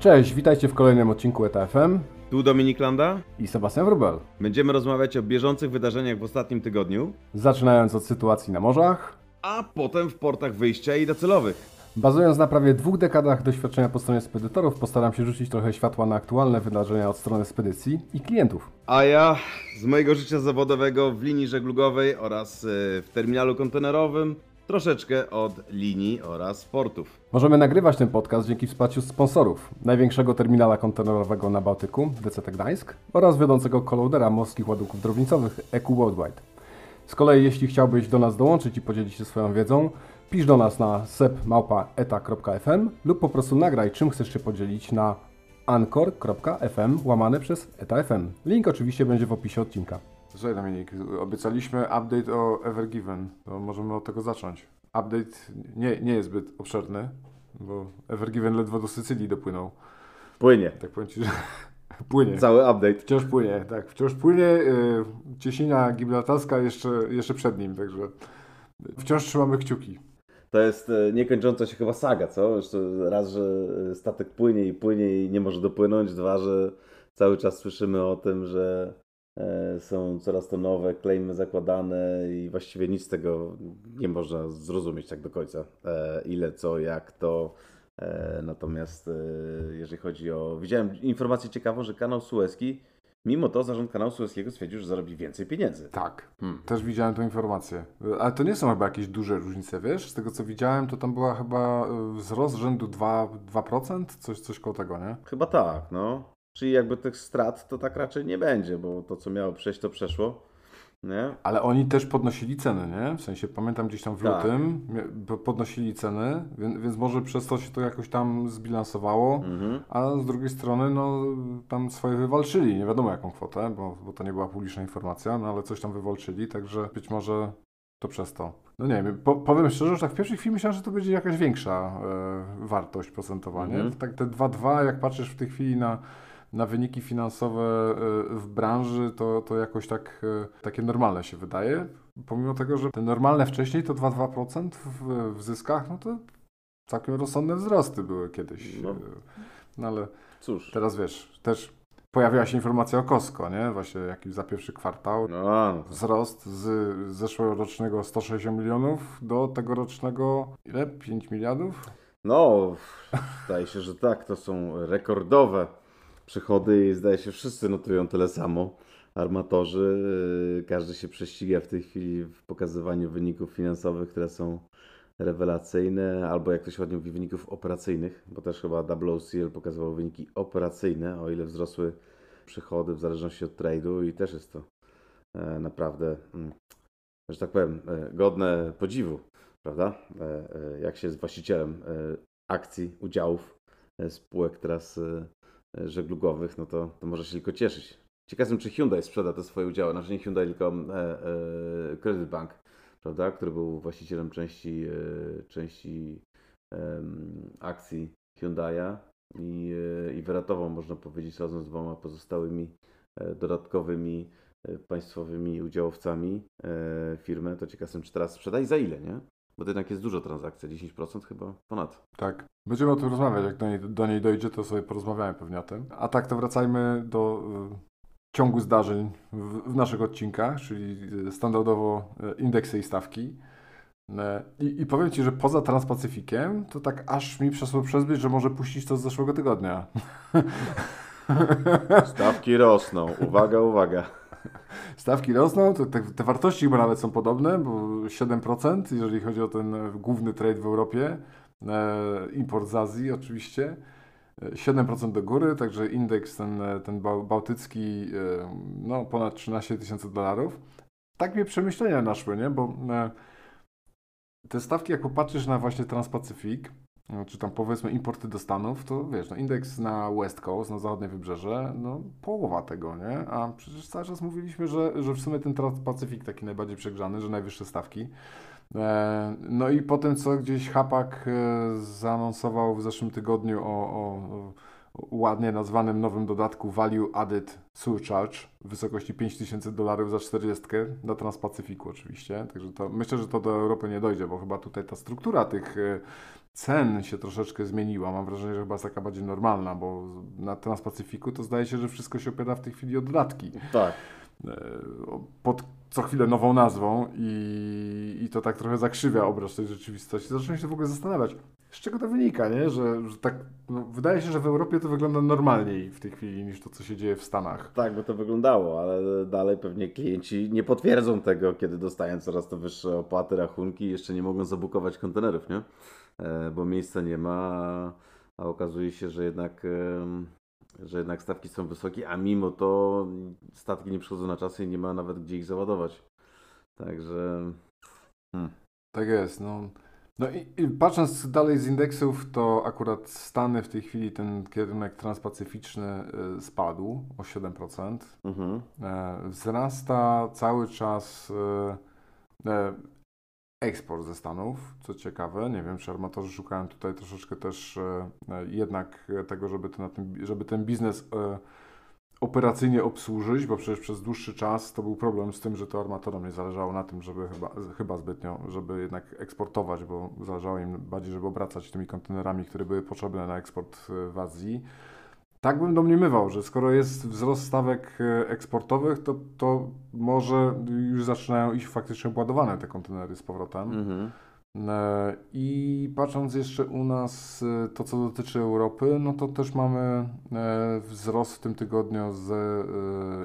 Cześć, witajcie w kolejnym odcinku ETFM Tu Dominik Landa. i Sebastian Wrubel. Będziemy rozmawiać o bieżących wydarzeniach w ostatnim tygodniu, Zaczynając od sytuacji na morzach, a potem w portach wyjścia i docelowych. bazując na prawie dwóch dekadach doświadczenia po stronie spedytorów, postaram się rzucić trochę światła na aktualne wydarzenia od strony spedycji i klientów. A ja z mojego życia zawodowego w linii żeglugowej oraz y, w terminalu kontenerowym troszeczkę od linii oraz portów. Możemy nagrywać ten podcast dzięki wsparciu sponsorów największego terminala kontenerowego na Bałtyku, DCT Gdańsk oraz wiodącego kolodera morskich ładunków drobnicowych EQ Worldwide. Z kolei jeśli chciałbyś do nas dołączyć i podzielić się swoją wiedzą, pisz do nas na sepmałpa.eta.fm lub po prostu nagraj czym chcesz się podzielić na anchor.fm łamane przez etafm. Link oczywiście będzie w opisie odcinka. Słuchaj Dominik, obiecaliśmy update o Evergiven, to możemy od tego zacząć. Update nie, nie jest zbyt obszerny, bo Evergiven ledwo do Sycylii dopłynął. Płynie. Tak powiem Ci, że płynie. Cały update. Wciąż płynie, tak, wciąż płynie. Yy, cieśnina gibraltarska jeszcze, jeszcze przed nim, także wciąż trzymamy kciuki. To jest e, niekończąca się chyba saga, co? Jeszcze raz, że e, statek płynie i płynie i nie może dopłynąć, dwa, że cały czas słyszymy o tym, że są coraz to nowe klejmy zakładane i właściwie nic z tego nie można zrozumieć tak do końca. E, Ile, co, jak to. E, Natomiast e, jeżeli chodzi o... Widziałem informację ciekawą, że kanał Suezki, mimo to zarząd kanału Suezkiego stwierdził, że zarobi więcej pieniędzy. Tak, też widziałem tą informację. Ale to nie są chyba jakieś duże różnice, wiesz? Z tego co widziałem, to tam była chyba wzrost rzędu 2%, 2% coś, coś koło tego, nie? Chyba tak, no. Czyli jakby tych strat to tak raczej nie będzie, bo to co miało przejść, to przeszło. Nie? Ale oni też podnosili ceny, nie? W sensie pamiętam gdzieś tam w Tak. lutym bo podnosili ceny, więc, więc może przez to się to jakoś tam zbilansowało, Mhm. a z drugiej strony no tam swoje wywalczyli, nie wiadomo jaką kwotę, bo, bo to nie była publiczna informacja, no ale coś tam wywalczyli, także być może to przez to. No nie wiem, po, powiem szczerze, że tak w pierwszej chwili myślałem, że to będzie jakaś większa e, wartość procentowa, nie? Mhm. Tak te 2,2, jak patrzysz w tej chwili na, na wyniki finansowe e, w branży, to, to jakoś tak e, takie normalne się wydaje. Pomimo tego, że te normalne wcześniej to 2,2% w, w zyskach, no to całkiem rozsądne wzrosty były kiedyś. No. E, No ale Cóż. teraz wiesz, też pojawiła się informacja o Costco, nie? Właśnie jakiś za pierwszy kwartał. No, no. Wzrost z zeszłorocznego 160 milionów do tegorocznego ile? 5 miliardów? no, zdaje się, że tak. To są rekordowe przychody i zdaje się wszyscy notują tyle samo. Armatorzy, yy, każdy się prześciga w tej chwili w pokazywaniu wyników finansowych, które są rewelacyjne, albo jak to się ładnie mówi, wyników operacyjnych, bo też chyba WCL pokazywał wyniki operacyjne, o ile wzrosły przychody w zależności od trade'u i też jest to e, naprawdę, mm, że tak powiem, e, godne podziwu, prawda? E, Jak się jest właścicielem akcji, udziałów spółek teraz żeglugowych, no to, to może się tylko cieszyć. Ciekaw jestem, czy Hyundai sprzeda te swoje udziały, znaczy nie Hyundai, tylko e, e, Credit Bank, prawda? Który był właścicielem części, e, części em, akcji Hyundai'a i, e, i wyratował, można powiedzieć, razem z dwoma pozostałymi e, dodatkowymi e, państwowymi udziałowcami e, firmę. To ciekaw czy teraz sprzeda i za ile, nie? Bo to jednak jest dużo transakcji, 10% chyba ponad. Tak. Będziemy o tym rozmawiać. Jak do niej, do niej dojdzie, to sobie porozmawiamy pewnie o tym. A tak, to wracajmy do y, ciągu zdarzeń w, w naszych odcinkach, czyli y, standardowo y, indeksy i stawki. E, I, I powiem Ci, że poza Transpacyfikiem, to tak aż mi przeszło przez myśl, że może puścić to z zeszłego tygodnia. Stawki rosną. Uwaga, uwaga. Stawki rosną, te, te wartości chyba nawet są podobne, bo 7%, jeżeli chodzi o ten e, główny trade w Europie, e, import z Azji oczywiście, e, 7% do góry, także indeks ten, e, ten bał- bałtycki, e, no ponad 13 tysięcy dolarów. Tak mnie przemyślenia naszły, nie, bo e, te stawki, jak popatrzysz na właśnie Transpacyfik, czy tam powiedzmy importy do Stanów, to wiesz, no indeks na West Coast, na zachodnie wybrzeże, no połowa tego, nie? A przecież cały czas mówiliśmy, że, że w sumie ten Transpacyfik taki najbardziej przegrzany, że najwyższe stawki. E, no i po tym, co gdzieś Hapak e, zaanonsował w zeszłym tygodniu o, o, ładnie nazwanym nowym dodatku Value Added Surcharge w wysokości 5000 dolarów za 40 na Transpacyfiku oczywiście. Także to, myślę, że to do Europy nie dojdzie, bo chyba tutaj ta struktura tych e, cen się troszeczkę zmieniła. Mam wrażenie, że chyba jest taka bardziej normalna, bo na Transpacyfiku to zdaje się, że wszystko się opiera w tej chwili o dodatki. Tak. E, pod co chwilę nową nazwą i, i to tak trochę zakrzywia obraz tej rzeczywistości. Zacząłem się w ogóle zastanawiać, z czego to wynika, nie? Że, że tak, no, wydaje się, że w Europie to wygląda normalniej w tej chwili niż to, co się dzieje w Stanach. Tak, bo to wyglądało, ale dalej pewnie klienci nie potwierdzą tego, kiedy dostają coraz to wyższe opłaty, rachunki i jeszcze nie mogą zabukować kontenerów, nie? E, bo miejsca nie ma, a okazuje się, że jednak że jednak stawki są wysokie, a mimo to statki nie przychodzą na czas i nie ma nawet gdzie ich załadować. Także. Hmm. Tak jest. No, no i, i, patrząc dalej z indeksów, to akurat Stany w tej chwili ten kierunek transpacyficzny y, spadł o 7%. Mhm. E, wzrasta cały czas. Y, e, eksport ze Stanów, co ciekawe. Nie wiem, czy armatorzy szukają tutaj troszeczkę też e, e, jednak tego, żeby ten, żeby ten biznes operacyjnie obsłużyć, bo przecież przez dłuższy czas to był problem z tym, że to armatorom nie zależało na tym, żeby chyba, chyba zbytnio, żeby jednak eksportować, bo zależało im bardziej, żeby obracać tymi kontenerami, które były potrzebne na eksport w Azji. Tak bym domniemywał, że skoro jest wzrost stawek e, eksportowych, to, to może już zaczynają iść faktycznie ładowane te kontenery z powrotem. Mhm. E, I patrząc jeszcze u nas e, to, co dotyczy Europy, no to też mamy wzrost w tym tygodniu z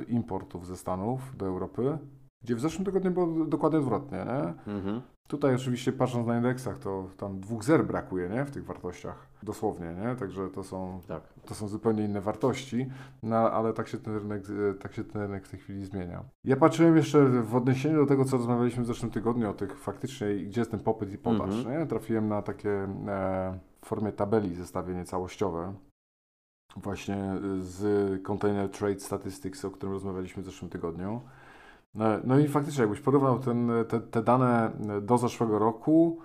importów ze Stanów do Europy, gdzie w zeszłym tygodniu było dokładnie odwrotnie. Nie? Mhm. Tutaj oczywiście patrząc na indeksach, to tam dwóch zer brakuje nie? w tych wartościach, dosłownie, nie? także to są, tak. to są zupełnie inne wartości, no, ale tak się, ten rynek, tak się ten rynek w tej chwili zmienia. Ja patrzyłem jeszcze w odniesieniu do tego, co rozmawialiśmy w zeszłym tygodniu, o tych faktycznie, gdzie jest ten popyt i podaż. Mhm. Nie? Trafiłem na takie e, w formie tabeli zestawienie całościowe, właśnie z Container Trade Statistics, o którym rozmawialiśmy w zeszłym tygodniu. No, no i faktycznie, jakbyś porównał ten, te, te dane do zeszłego roku,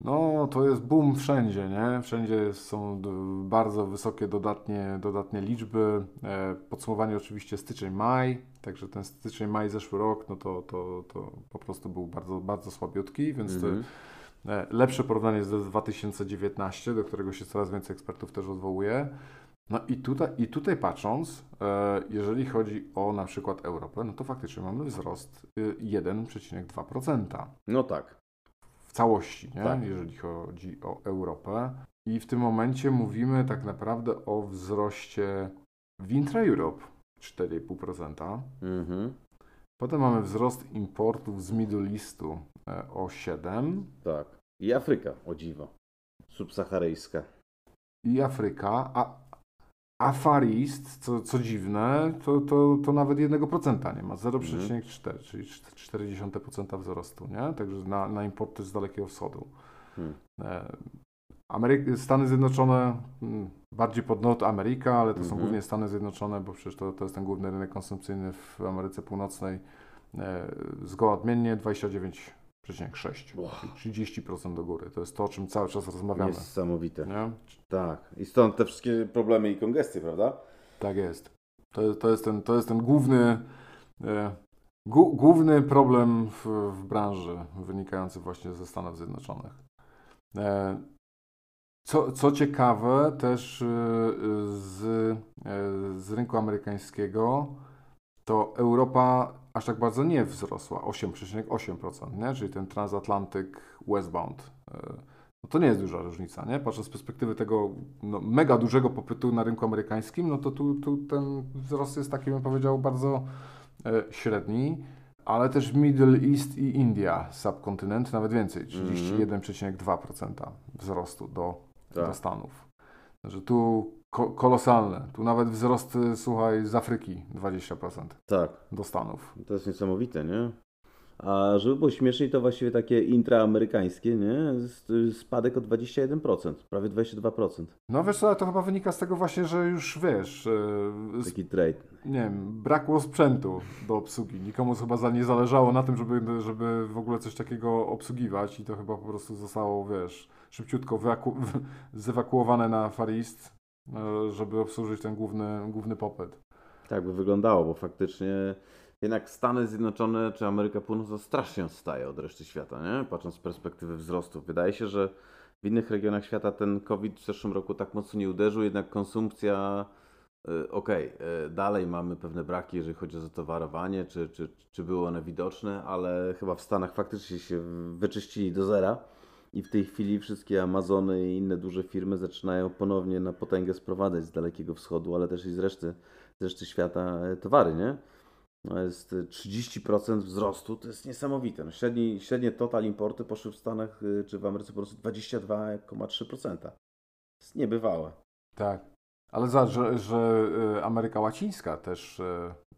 no to jest boom wszędzie, nie? Wszędzie są bardzo wysokie dodatnie, dodatnie liczby. E, podsumowanie oczywiście styczeń-maj, także ten styczeń-maj zeszły rok, no to, to, to po prostu był bardzo, bardzo słabiutki, więc mm -hmm. lepsze porównanie jest do 2019, do którego się coraz więcej ekspertów też odwołuje. No i tutaj, i tutaj patrząc, e, jeżeli chodzi o na przykład Europę, no to faktycznie mamy wzrost 1,2%. Y, no tak. W całości, nie? Tak. jeżeli chodzi o Europę. I w tym momencie mówimy tak naprawdę o wzroście w intra-Europe 4,5%. Mhm. Potem mamy wzrost importów z Middle Eastu e, o 7%. Tak. I Afryka, o dziwo. Subsaharyjska. I Afryka, a a Far East, co, co dziwne, to, to, to nawet 1% nie ma, 0,4, mhm. czyli 0,4% wzrostu, nie? Także na, na importy z Dalekiego Wschodu. Hmm. E, Amery Stany Zjednoczone, hmm, bardziej pod not Ameryka, ale to są mhm. głównie Stany Zjednoczone, bo przecież to, to jest ten główny rynek konsumpcyjny w Ameryce Północnej. E, zgoła odmiennie 29 30% wow. 30% do góry. To jest to, o czym cały czas rozmawiamy. Niesamowite. Nie? Tak. I stąd te wszystkie problemy i kongestie, prawda? Tak jest. To, to, jest, ten, to jest ten główny, e, gu, główny problem w, w, branży wynikający właśnie ze Stanów Zjednoczonych. E, co, co ciekawe, też e, z, e, z rynku amerykańskiego, to Europa aż tak bardzo nie wzrosła, 8,8%, nie? czyli ten transatlantyk westbound. E, no to nie jest duża różnica, nie? Patrząc z perspektywy tego no, mega dużego popytu na rynku amerykańskim, no to tu, tu ten wzrost jest taki, bym powiedział, bardzo e, średni, ale też Middle East i India, subkontynent, nawet więcej, 31,2% wzrostu do, tak. do Stanów. Że tu ko kolosalne. Tu nawet wzrost, słuchaj, z Afryki 20%. Tak. Do Stanów. To jest niesamowite, nie? A żeby było śmieszniej, to właściwie takie intraamerykańskie, nie? Spadek o 21%, prawie 22%. No wiesz co, to chyba wynika z tego właśnie, że już wiesz... E, Taki trade. Nie wiem, brakło sprzętu do obsługi. Nikomu chyba za nie zależało na tym, żeby, żeby w ogóle coś takiego obsługiwać i to chyba po prostu zostało, wiesz, szybciutko zewakuowane na Far East żeby obsłużyć ten główny, główny popyt. Tak by wyglądało, bo faktycznie jednak Stany Zjednoczone czy Ameryka Północna strasznie odstaje od reszty świata, nie? patrząc z perspektywy wzrostu. Wydaje się, że w innych regionach świata ten COVID w zeszłym roku tak mocno nie uderzył, jednak konsumpcja, y, okej, okay, dalej mamy pewne braki, jeżeli chodzi o zatowarowanie, czy, czy, czy były one widoczne, ale chyba w Stanach faktycznie się wyczyścili do zera i w tej chwili wszystkie Amazony i inne duże firmy zaczynają ponownie na potęgę sprowadzać z Dalekiego Wschodu, ale też i z reszty, z reszty świata e, towary, nie? No jest 30% wzrostu, to jest niesamowite. No średni, średnie total importy poszły w Stanach y, czy w Ameryce po prostu 22,3%. To jest niebywałe. Tak. Ale za, że, że y, Ameryka Łacińska też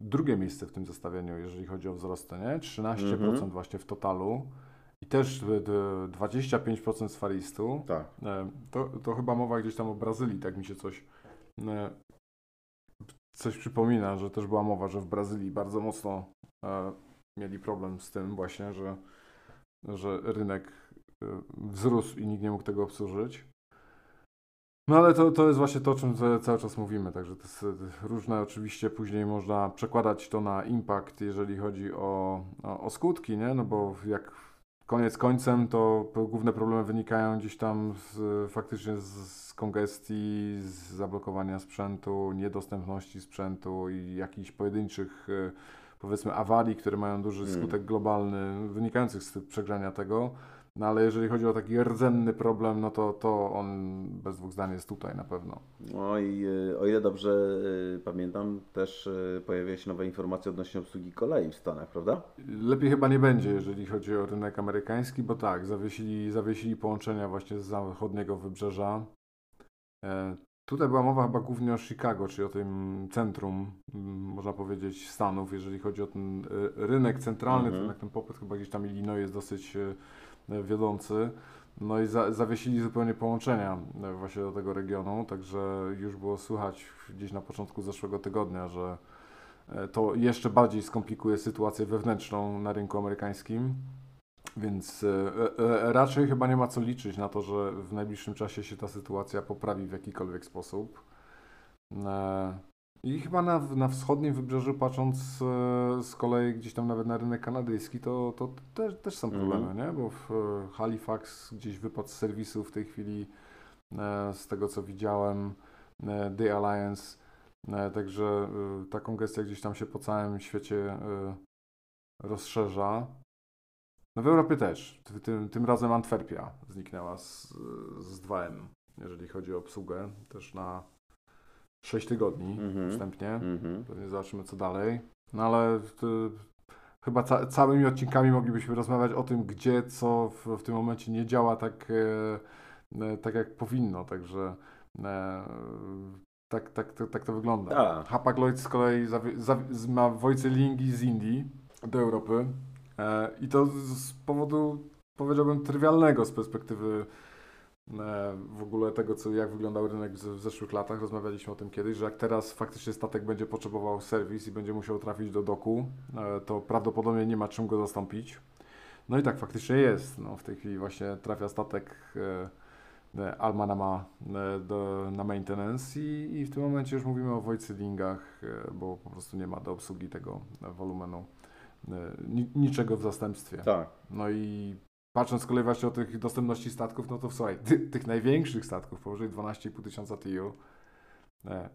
drugie miejsce w tym zestawieniu, jeżeli chodzi o wzrosty, nie? 13% mhm. właśnie w totalu i też 25% z faristu. Tak. To, to chyba mowa gdzieś tam o Brazylii, tak mi się coś coś przypomina, że też była mowa, że w Brazylii bardzo mocno e, mieli problem z tym właśnie, że, że rynek e, wzrósł i nikt nie mógł tego obsłużyć. No ale to, to jest właśnie to, o czym cały czas mówimy, także to jest e, różne oczywiście później można przekładać to na impact, jeżeli chodzi o, o, o skutki, nie? No bo jak koniec końcem to główne problemy wynikają gdzieś tam z, faktycznie z, kongestii, z zablokowania sprzętu, niedostępności sprzętu i jakichś pojedynczych e, powiedzmy awarii, które mają duży hmm. skutek globalny wynikających z przegrzania tego. No ale jeżeli chodzi o taki rdzenny problem, no to, to on bez dwóch zdań jest tutaj na pewno. No i e, o ile dobrze e, pamiętam, też e, pojawia się nowa informacja odnośnie obsługi kolei w Stanach, prawda? Lepiej chyba nie będzie, jeżeli chodzi o rynek amerykański, bo tak, zawiesili, zawiesili połączenia właśnie z zachodniego wybrzeża. Tutaj była mowa chyba głównie o Chicago, czyli o tym centrum, można powiedzieć, Stanów, jeżeli chodzi o ten rynek centralny, mhm. ten, ten popyt chyba gdzieś tam Illinois jest dosyć wiodący. No i za, zawiesili zupełnie połączenia e, właśnie do tego regionu, także już było słychać gdzieś na początku zeszłego tygodnia, że e, to jeszcze bardziej skomplikuje sytuację wewnętrzną na rynku amerykańskim. Więc e, raczej chyba nie ma co liczyć na to, że w najbliższym czasie się ta sytuacja poprawi w jakikolwiek sposób. I chyba na, na wschodnim wybrzeżu, patrząc e, z kolei gdzieś tam nawet na rynek kanadyjski, to, to też, też są mhm. problemy, mm. nie? Bo w e, Halifax gdzieś wypadł z serwisu w tej chwili, e, z tego co widziałem, The Alliance, także ta kongestia gdzieś tam się po całym świecie rozszerza. No w Europie też. Tym, tym razem Antwerpia zniknęła z, z 2M, jeżeli chodzi o obsługę, też na 6 tygodni mm-hmm. wstępnie. Mm-hmm. Pewnie zobaczymy, co dalej. No ale to, chyba ca- całymi odcinkami moglibyśmy rozmawiać o tym, gdzie co w, w tym momencie nie działa tak, e, e tak jak powinno. Także e, tak, tak, tak, tak to wygląda. A. Hapag Lloyd z kolei ma Wojce Lingi z Indii do Europy. E, I to z powodu, powiedziałbym, trywialnego z perspektywy w ogóle tego, co, jak wyglądał rynek w zeszłych latach. Rozmawialiśmy o tym kiedyś, że jak teraz faktycznie statek będzie potrzebował serwis i będzie musiał trafić do doku, e, to prawdopodobnie nie ma czym go zastąpić. No i tak faktycznie jest. No, w tej chwili właśnie trafia statek e, Almana ma do, na maintenance i, i w tym momencie już mówimy o Wojcylingach, bo po prostu nie ma do obsługi tego wolumenu niczego w zastępstwie. Tak. No i patrząc z kolei właśnie o tych dostępności statków, no to słuchaj, ty, tych największych statków, powyżej 12,5 tysiąca TU, e,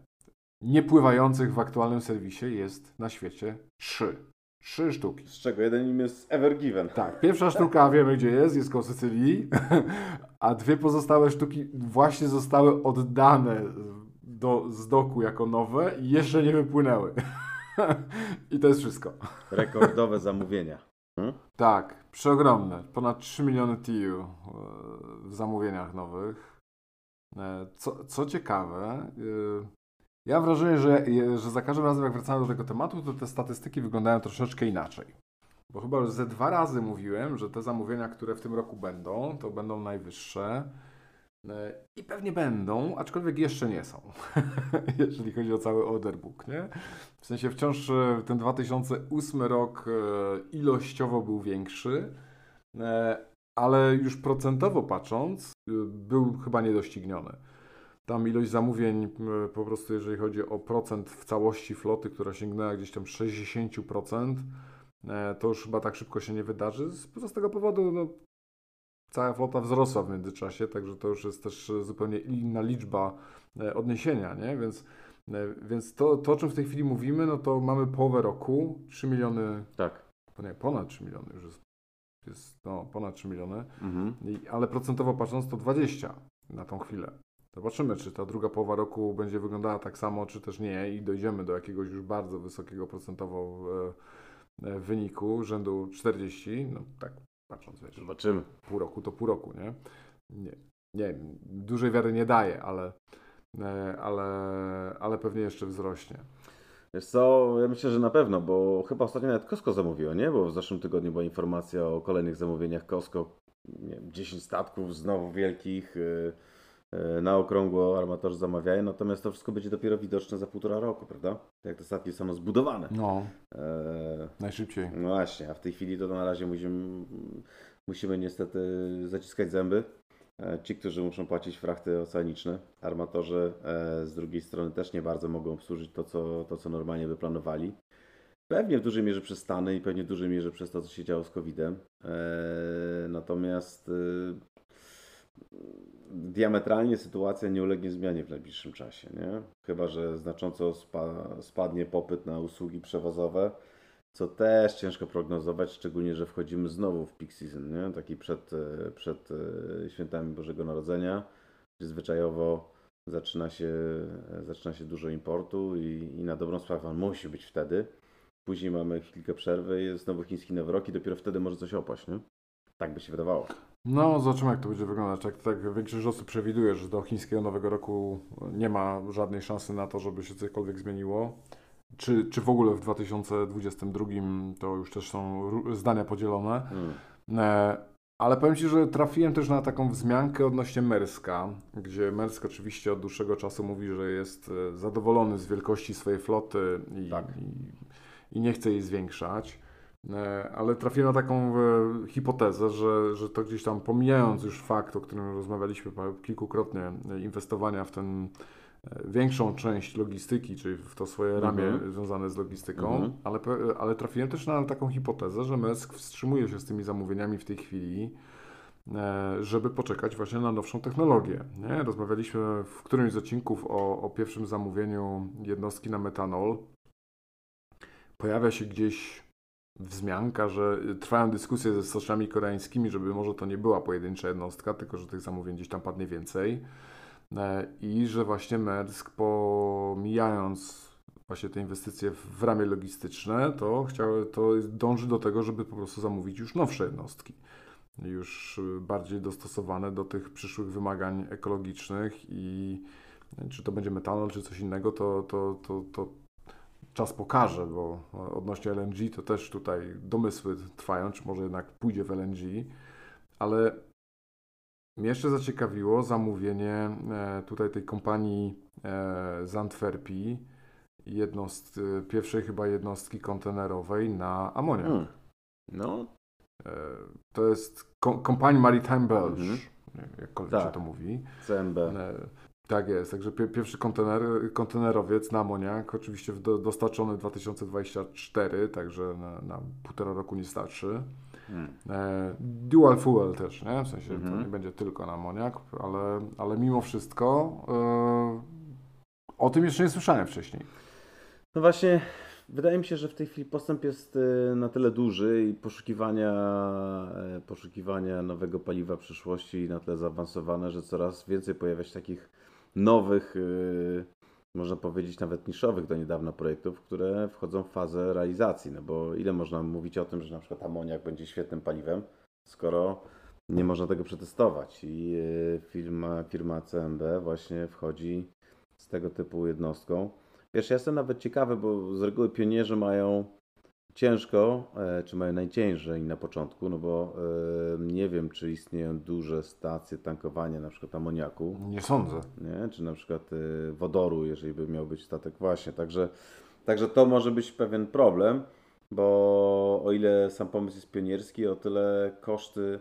niepływających w aktualnym serwisie jest na świecie trzy. Trzy sztuki. Z czego jeden im jest Ever Given. Tak, pierwsza sztuka wiemy gdzie jest, jest koło Sycylii, a dwie pozostałe sztuki właśnie zostały oddane do, z doku jako nowe i jeszcze nie wypłynęły. I to jest wszystko. Rekordowe zamówienia. Hmm? Tak, przeogromne. Ponad 3 miliony TU e, w zamówieniach nowych. E, co, co ciekawe, e, ja mam wrażenie, że, że za każdym razem jak wracamy do tego tematu, to te statystyki wyglądają troszeczkę inaczej. Bo chyba już ze dwa razy mówiłem, że te zamówienia, które w tym roku będą, to będą najwyższe. I pewnie będą, aczkolwiek jeszcze nie są, jeżeli chodzi o cały order book, nie? W sensie wciąż e, ten 2008 rok e, ilościowo był większy, e, ale już procentowo patrząc, był chyba niedościgniony. Tam ilość zamówień, e, po prostu jeżeli chodzi o procent w całości floty, która sięgnęła gdzieś tam 60%, e, to już chyba tak szybko się nie wydarzy. Z, z tego powodu no, cała flota wzrosła w międzyczasie, także to już jest też zupełnie inna liczba e, odniesienia, nie? Więc, więc to, to, o czym w tej chwili mówimy, no to mamy połowę roku, 3 miliony, tak. nie, ponad 3 miliony już jest, jest no, ponad 3 miliony, mhm. I, ale procentowo patrząc to 20 na tą chwilę. Zobaczymy, czy ta druga połowa roku będzie wyglądała tak samo, czy też nie i dojdziemy do jakiegoś już bardzo wysokiego procentowo e, e, wyniku rzędu 40, no tak patrząc, wiesz, Zobaczymy. pół roku to pół roku, nie? Nie, nie dużej wiary nie daje, ale, e, ale, ale pewnie jeszcze wzrośnie. Wiesz co, ja myślę, że na pewno, bo chyba ostatnio nawet Costco zamówiło, nie? Bo w zeszłym tygodniu była informacja o kolejnych zamówieniach Costco, nie wiem, 10 statków znowu wielkich, yy na okrągło armatorzy zamawiają, natomiast to wszystko będzie dopiero widoczne za półtora roku, prawda? Jak te statki są zbudowane. No, e... najszybciej. No właśnie, a w tej chwili to na razie musimy, musimy niestety zaciskać zęby. E, ci, którzy muszą płacić frachty oceaniczne, armatorzy e, z drugiej strony też nie bardzo mogą obsłużyć to, co, to, co normalnie by planowali. Pewnie w dużej mierze przez Stany i pewnie w dużej mierze przez to, co się działo z COVID-em. Natomiast diametralnie sytuacja nie ulegnie zmianie w najbliższym czasie, nie? Chyba, że znacząco spa, spadnie popyt na usługi przewozowe, co też ciężko prognozować, szczególnie, że wchodzimy znowu w peak season, nie? Taki przed, przed e, świętami Bożego Narodzenia, gdzie zwyczajowo zaczyna się, zaczyna się dużo importu i, i na dobrą sprawę on musi być wtedy. Później mamy chwilkę przerwy, jest znowu chiński nowy rok i dopiero wtedy może coś opaść, nie? Tak by się wydawało. No, zobaczymy, jak to będzie wyglądać. Jak tak większość osób przewiduje, że do chińskiego nowego roku nie ma żadnej szansy na to, żeby się cokolwiek zmieniło. Czy, czy w ogóle w 2022 to już też są zdania podzielone. Hmm. E, ale powiem Ci, że trafiłem też na taką wzmiankę odnośnie Merska, gdzie Mersk oczywiście od dłuższego czasu mówi, że jest e, zadowolony z wielkości swojej floty i, tak. i, i nie chce jej zwiększać. E, ale trafiłem na taką e, hipotezę, że, że to gdzieś tam pomijając już fakt, o którym rozmawialiśmy kilkukrotnie, inwestowania w ten większą część logistyki, czyli w to swoje ramię mhm. związane z logistyką, mhm. ale, ale trafiłem też na taką hipotezę, że Mesk wstrzymuje się z tymi zamówieniami w tej chwili, e, żeby poczekać właśnie na nowszą technologię. Nie? Rozmawialiśmy w którymś z odcinków o, o pierwszym zamówieniu jednostki na metanol. Pojawia się gdzieś wzmianka, że trwają dyskusje ze stoczniami koreańskimi, żeby może to nie była pojedyncza jednostka, tylko że tych zamówień gdzieś tam padnie więcej. E, I że właśnie Maersk pomijając właśnie te inwestycje w ramię logistyczne, to, chciał, to dąży do tego, żeby po prostu zamówić już nowsze jednostki. Już bardziej dostosowane do tych przyszłych wymagań ekologicznych i czy to będzie metanol, czy coś innego, to, to, to, to czas pokaże, bo odnośnie LNG to też tutaj domysły trwają, czy może jednak pójdzie w LNG, ale mnie jeszcze zaciekawiło zamówienie e, tutaj tej kompanii e, z Antwerpii, jednost, pierwszej chyba jednostki kontenerowej na amoniak. Hmm. No. E, to jest kompanii Maritime Belge, mhm. jakkolwiek tak. się to mówi. CMB. Tak jest, także pierwszy kontener, kontenerowiec na amoniak, oczywiście dostarczony w 2024, także na, na półtora roku nie starczy. Hmm. E, dual fuel też, nie? W sensie to mhm. nie będzie tylko na amoniak, ale, ale mimo wszystko e, o tym jeszcze nie słyszałem wcześniej. No właśnie, wydaje mi się, że w tej chwili postęp jest e, na tyle duży i poszukiwania, poszukiwania nowego paliwa przyszłości na tyle zaawansowane, że coraz więcej pojawia się takich nowych, e, można powiedzieć nawet niszowych do niedawna projektów, które wchodzą w fazę realizacji. No bo ile można mówić o tym, że na przykład amoniak będzie świetnym paliwem, skoro nie można tego przetestować. I firma, firma CMB właśnie wchodzi z tego typu jednostką. Wiesz, ja jestem nawet ciekawy, bo z reguły pionierzy mają ciężko, e, czy mają najciężej na początku, no bo e, nie wiem, czy istnieją duże stacje tankowania na przykład amoniaku. Nie sądzę. Nie? Czy na przykład e, wodoru, jeżeli by miał być statek właśnie. Także, także to może być pewien problem, bo o ile sam pomysł jest pionierski, o tyle koszty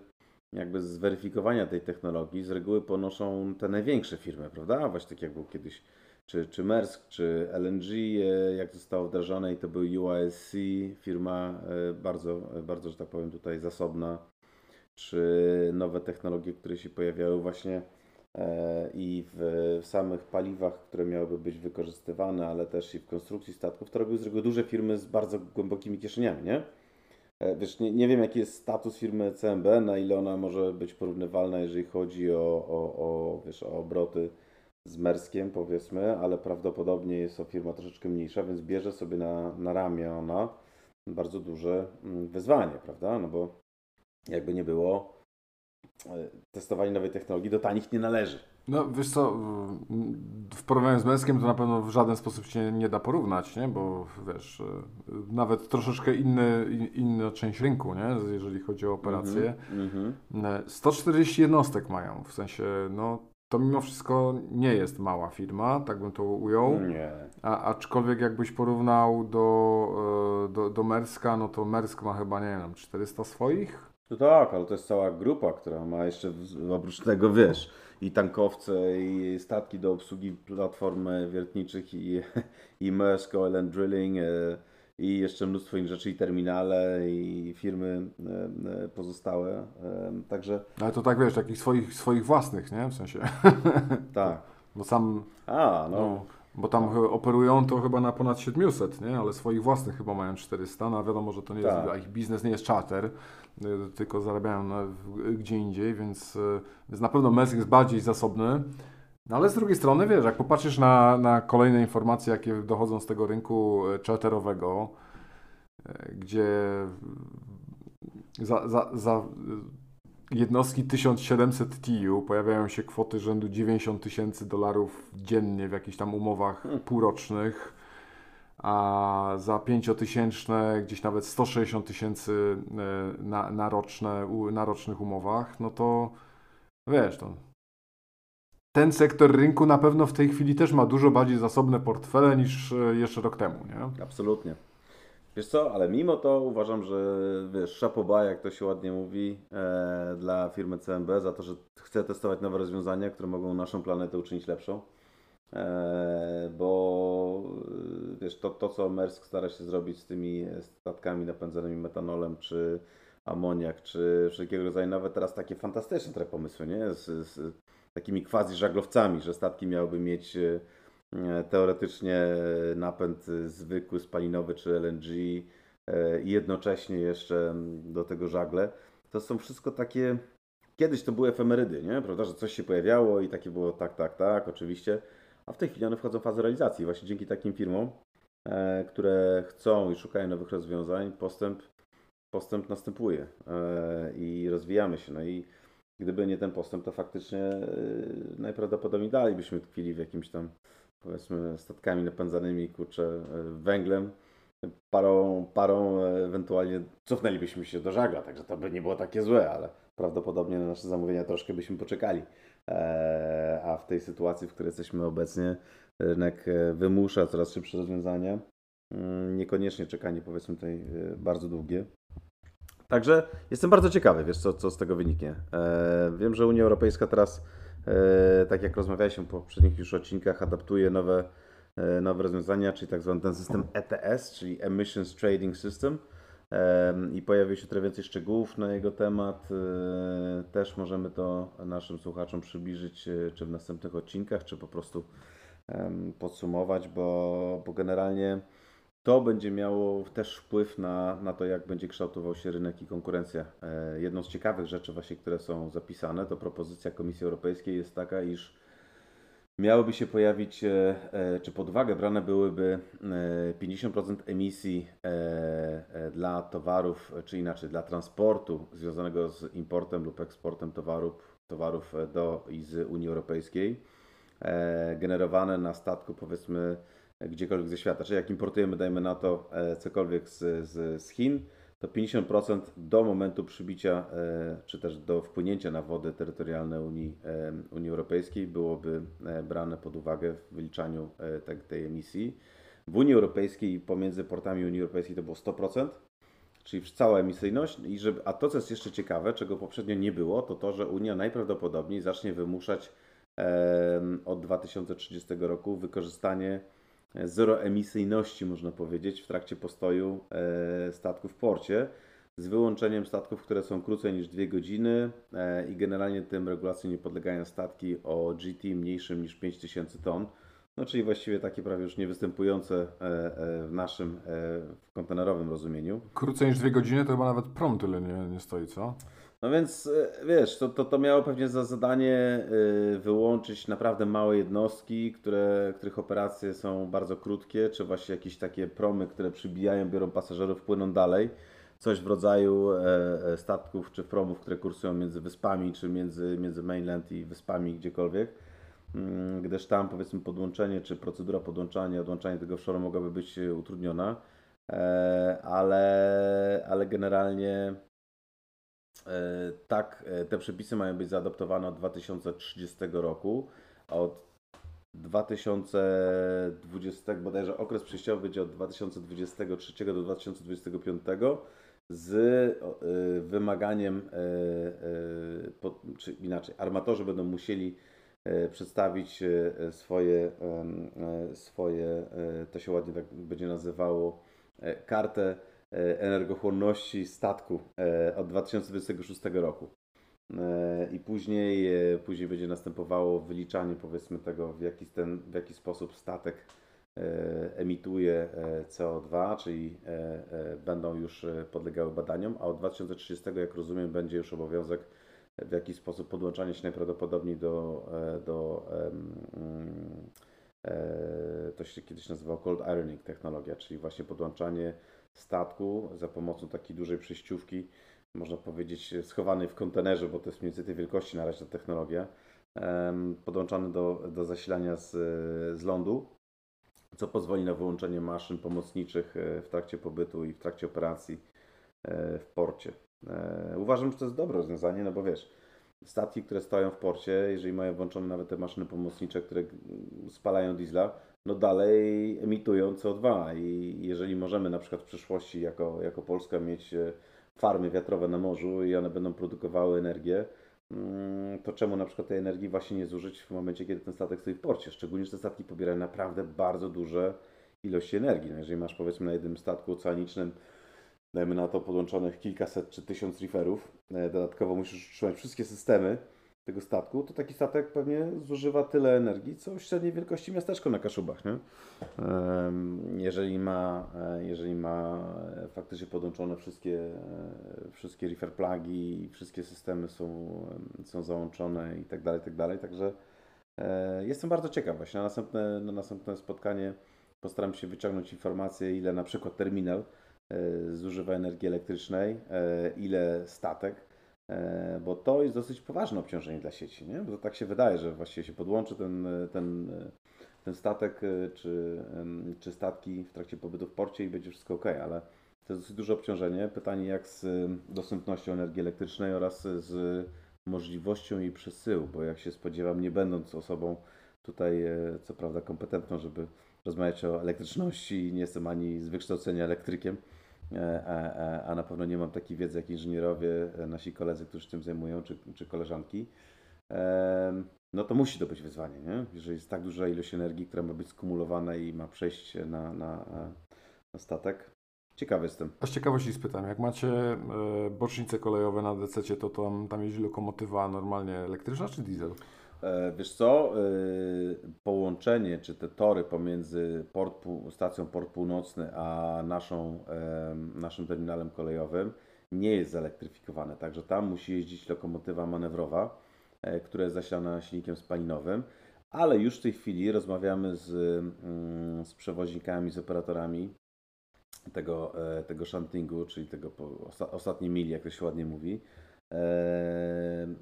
jakby zweryfikowania tej technologii z reguły ponoszą te największe firmy, prawda? Właśnie tak jak był kiedyś czy, czy Maersk, czy LNG, e, jak zostało wdrażane i to był UISC, firma e, bardzo, bardzo, że tak powiem tutaj zasobna, czy nowe technologie, które się pojawiały właśnie e, i w, w samych paliwach, które miałyby być wykorzystywane, ale też i w konstrukcji statków, to robiły z reguły duże firmy z bardzo głębokimi kieszeniami, nie? Wiesz, nie, nie wiem jaki jest status firmy CMB, na ile ona może być porównywalna, jeżeli chodzi o, o, o, wiesz, o obroty z Merskiem powiedzmy, ale prawdopodobnie jest to firma troszeczkę mniejsza, więc bierze sobie na, na ramię ona bardzo duże mm, wyzwanie, prawda? No bo jakby nie było, e, testowanie nowej technologii do tanich nie należy. No wiesz co, w porównaniu z Męskiem to na pewno w żaden sposób się nie da porównać, nie? bo wiesz, e, nawet troszeczkę inny, inna część rynku, nie? jeżeli chodzi o operacje. Mm -hmm. 140 jednostek mają, w sensie no to mimo wszystko nie jest mała firma, tak bym to ujął. Nie. A, aczkolwiek jakbyś porównał do, e, do, do Merska, no to Mersk ma chyba, nie wiem, 400 swoich? No tak, ale to jest cała grupa, która ma jeszcze oprócz tego, wiesz, i tankowce, i statki do obsługi platform wiertniczych, i, i Maersk Oil and Drilling, e, i jeszcze mnóstwo innych rzeczy, i terminale, i firmy e, e, pozostałe. E, także. Ale to tak wiesz, takich swoich, swoich własnych, nie? W sensie. Tak. Bo sam. A, no. no bo tam no. operują to chyba na ponad 700, nie? Ale swoich własnych chyba mają 400. No a wiadomo, że to nie tak. jest, ich biznes nie jest charter, tylko zarabiają gdzie indziej, więc, więc na pewno Mersk jest bardziej zasobny. No ale z drugiej strony, wiesz, jak popatrzysz na, na kolejne informacje, jakie dochodzą z tego rynku e, charterowego, e, gdzie za, za, za jednostki 1700 TU pojawiają się kwoty rzędu 90 tysięcy dolarów dziennie w jakichś tam umowach hmm. półrocznych, a za pięciotysięczne gdzieś nawet 160 tysięcy e, na, na, roczne, na rocznych umowach, no to wiesz, to ten sektor rynku na pewno w tej chwili też ma dużo bardziej zasobne portfele niż e, jeszcze rok temu, nie? Absolutnie. Wiesz co, ale mimo to uważam, że wiesz, szapoba, jak to się ładnie mówi, e, dla firmy CMB za to, że chce testować nowe rozwiązania, które mogą naszą planetę uczynić lepszą. E, bo e, wiesz, to, to co Maersk stara się zrobić z tymi statkami napędzanymi metanolem, czy amoniak, czy wszelkiego rodzaju nawet teraz takie fantastyczne trochę pomysły, nie? Z, z takimi quasi żaglowcami, że statki miałyby mieć e, teoretycznie napęd zwykły, spalinowy czy LNG e, i jednocześnie jeszcze do tego żagle. To są wszystko takie. Kiedyś to były efemerydy, nie? Prawda, że coś się pojawiało i takie było tak, tak, tak, oczywiście. A w tej chwili one wchodzą w fazę realizacji. Właśnie dzięki takim firmom, e, które chcą i szukają nowych rozwiązań, postęp, postęp następuje i rozwijamy się. No i gdyby nie ten postęp, to faktycznie y, najprawdopodobniej dalej byśmy tkwili w jakimś tam, powiedzmy, statkami napędzanymi, kurczę, y, węglem, parą, parą ewentualnie cofnęlibyśmy się do żagla, także to by nie było takie złe, ale prawdopodobnie na nasze zamówienia troszkę byśmy poczekali. E, a w tej sytuacji, w której jesteśmy obecnie, rynek e, wymusza coraz szybsze rozwiązania. Mm, niekoniecznie czekanie, powiedzmy, tutaj e, bardzo długie. Także jestem bardzo ciekawy, wiesz, co, co z tego wyniknie. E, wiem, że Unia Europejska teraz, e, tak jak rozmawialiśmy po poprzednich już odcinkach, adaptuje nowe, e, nowe rozwiązania, czyli tak zwany ten system ETS, czyli Emissions Trading System. E, I pojawi się trochę więcej szczegółów na jego temat. E, też możemy to naszym słuchaczom przybliżyć, e, czy w następnych odcinkach, czy po prostu podsumować, bo, bo generalnie to będzie miało też wpływ na, na to, jak będzie kształtował się rynek i konkurencja. E, jedną z ciekawych rzeczy właśnie, które są zapisane, to propozycja Komisji Europejskiej jest taka, iż miałyby się pojawić, e, e, czy pod uwagę brane byłyby 50% emisji dla towarów, czy inaczej dla transportu związanego z importem lub eksportem towarów, towarów do i z Unii Europejskiej, generowane na statku powiedzmy gdziekolwiek ze świata. Czyli jak importujemy, dajmy na to, e, cokolwiek z, z, z Chin, to 50% do momentu przybicia, e, czy też do wpłynięcia na wody terytorialne Unii, e, Unii Europejskiej byłoby brane pod uwagę w wyliczaniu tej, tej emisji. W Unii Europejskiej pomiędzy portami Unii Europejskiej to było 100%, czyli cała emisyjność. I żeby, a to, co jest jeszcze ciekawe, czego poprzednio nie było, to to, że Unia najprawdopodobniej zacznie wymuszać od 2030 roku wykorzystanie zeroemisyjności, można powiedzieć, w trakcie postoju e, statków w porcie, z wyłączeniem statków, które są krócej niż 2 godziny e, i generalnie tym regulacjom nie podlegają statki o GT mniejszym niż 5000 ton. No, czyli właściwie takie prawie już niewystępujące e, w naszym w kontenerowym rozumieniu. Krócej niż dwie godziny to chyba nawet prom tyle nie, nie stoi, co? No więc e, wiesz, to, to, to miało pewnie za zadanie e, wyłączyć naprawdę małe jednostki, które, których operacje są bardzo krótkie, czy właśnie jakieś takie promy, które przybijają, biorą pasażerów, płyną dalej. Coś w rodzaju e, statków czy promów, które kursują między wyspami, czy między, między mainland i wyspami gdziekolwiek. Mm, gdyż tam powiedzmy podłączenie, czy procedura podłączania, odłączania tego offshore mogłaby być utrudniona. Ale, ale generalnie tak, e, te przepisy mają być zaadoptowane od 2030 roku, a od 2020, bodajże okres przejściowy będzie od 2023 do 2025 z e, wymaganiem, czy inaczej, armatorzy będą musieli przedstawić swoje, swoje, to się ładnie tak będzie nazywało, kartę. E, energochłonności statku e, od 2026 roku. E, I później, później będzie następowało wyliczanie powiedzmy tego, w jaki, ten, w jaki sposób statek emituje CO2, czyli będą już podlegały badaniom, a od 2030, jak rozumiem, będzie już obowiązek w jaki sposób podłączanie się najprawdopodobniej do, do to się kiedyś nazywało cold ironing technologia, czyli właśnie podłączanie statku za pomocą takiej dużej przejściówki, można powiedzieć schowanej w kontenerze, bo to jest mniej więcej tej wielkości na razie ta technologia, podłączany do, do zasilania z, z lądu, co pozwoli na wyłączenie maszyn pomocniczych e, w trakcie pobytu i w trakcie operacji e, w porcie. E, uważam, że to jest dobre rozwiązanie, no bo wiesz, statki, które stoją w porcie, jeżeli mają włączone nawet te maszyny pomocnicze, które spalają diesla, no dalej emitują CO2 i jeżeli możemy na przykład w przyszłości jako, jako Polska mieć e, farmy wiatrowe na morzu i one będą produkowały energię, mm, to czemu na przykład tej energii właśnie nie zużyć w momencie, kiedy ten statek stoi w porcie? Szczególnie, że te statki pobierają naprawdę bardzo duże ilości energii. No jeżeli masz powiedzmy na jednym statku oceanicznym dajmy na to podłączonych kilkaset czy tysiąc reeferów, e, dodatkowo musisz utrzymać wszystkie systemy, tego statku, to taki statek pewnie zużywa tyle energii, co średniej wielkości miasteczko na Kaszubach, nie? Jeżeli ma, e, jeżeli ma e, faktycznie podłączone wszystkie, e, wszystkie reefer plagi, wszystkie systemy są, są załączone i tak dalej, tak dalej, także jestem bardzo ciekaw właśnie. Na następne, na następne spotkanie postaram się wyciągnąć informacje, ile na przykład terminal zużywa energii elektrycznej, ile statek, bo to jest dosyć poważne obciążenie dla sieci, nie? Bo tak się wydaje, że właściwie się podłączy ten, ten, ten statek e, czy, czy statki w trakcie pobytu w porcie i będzie wszystko ok, ale to jest dosyć duże obciążenie. Pytanie jak z dostępnością energii elektrycznej oraz z możliwością jej przesyłu, bo jak się spodziewam, nie będąc osobą tutaj e, co prawda kompetentną, żeby rozmawiać o elektryczności, nie jestem ani z wykształcenia elektrykiem, a, e, a, e, a na pewno nie mam takiej wiedzy jak inżynierowie, e, nasi koledzy, którzy tym zajmują, czy, czy koleżanki, no to musi to być wyzwanie, nie? Jeżeli jest tak duża ilość energii, która ma być skumulowana i ma przejść na, na, na statek. Ciekawy jestem. A z ciekawości spytam, jak macie bocznice kolejowe na DC, to tam, tam jeździ lokomotywa normalnie elektryczna czy diesel? E, wiesz co, e, połączenie, czy te tory pomiędzy port, stacją Port Północny a naszą, naszym terminalem kolejowym nie jest zelektryfikowane, także tam musi jeździć lokomotywa manewrowa, e, która jest zasilana silnikiem spalinowym, ale już w tej chwili rozmawiamy z, mm, z przewoźnikami, z operatorami tego, tego shuntingu, czyli tego ostatniej mili, jak to się ładnie mówi,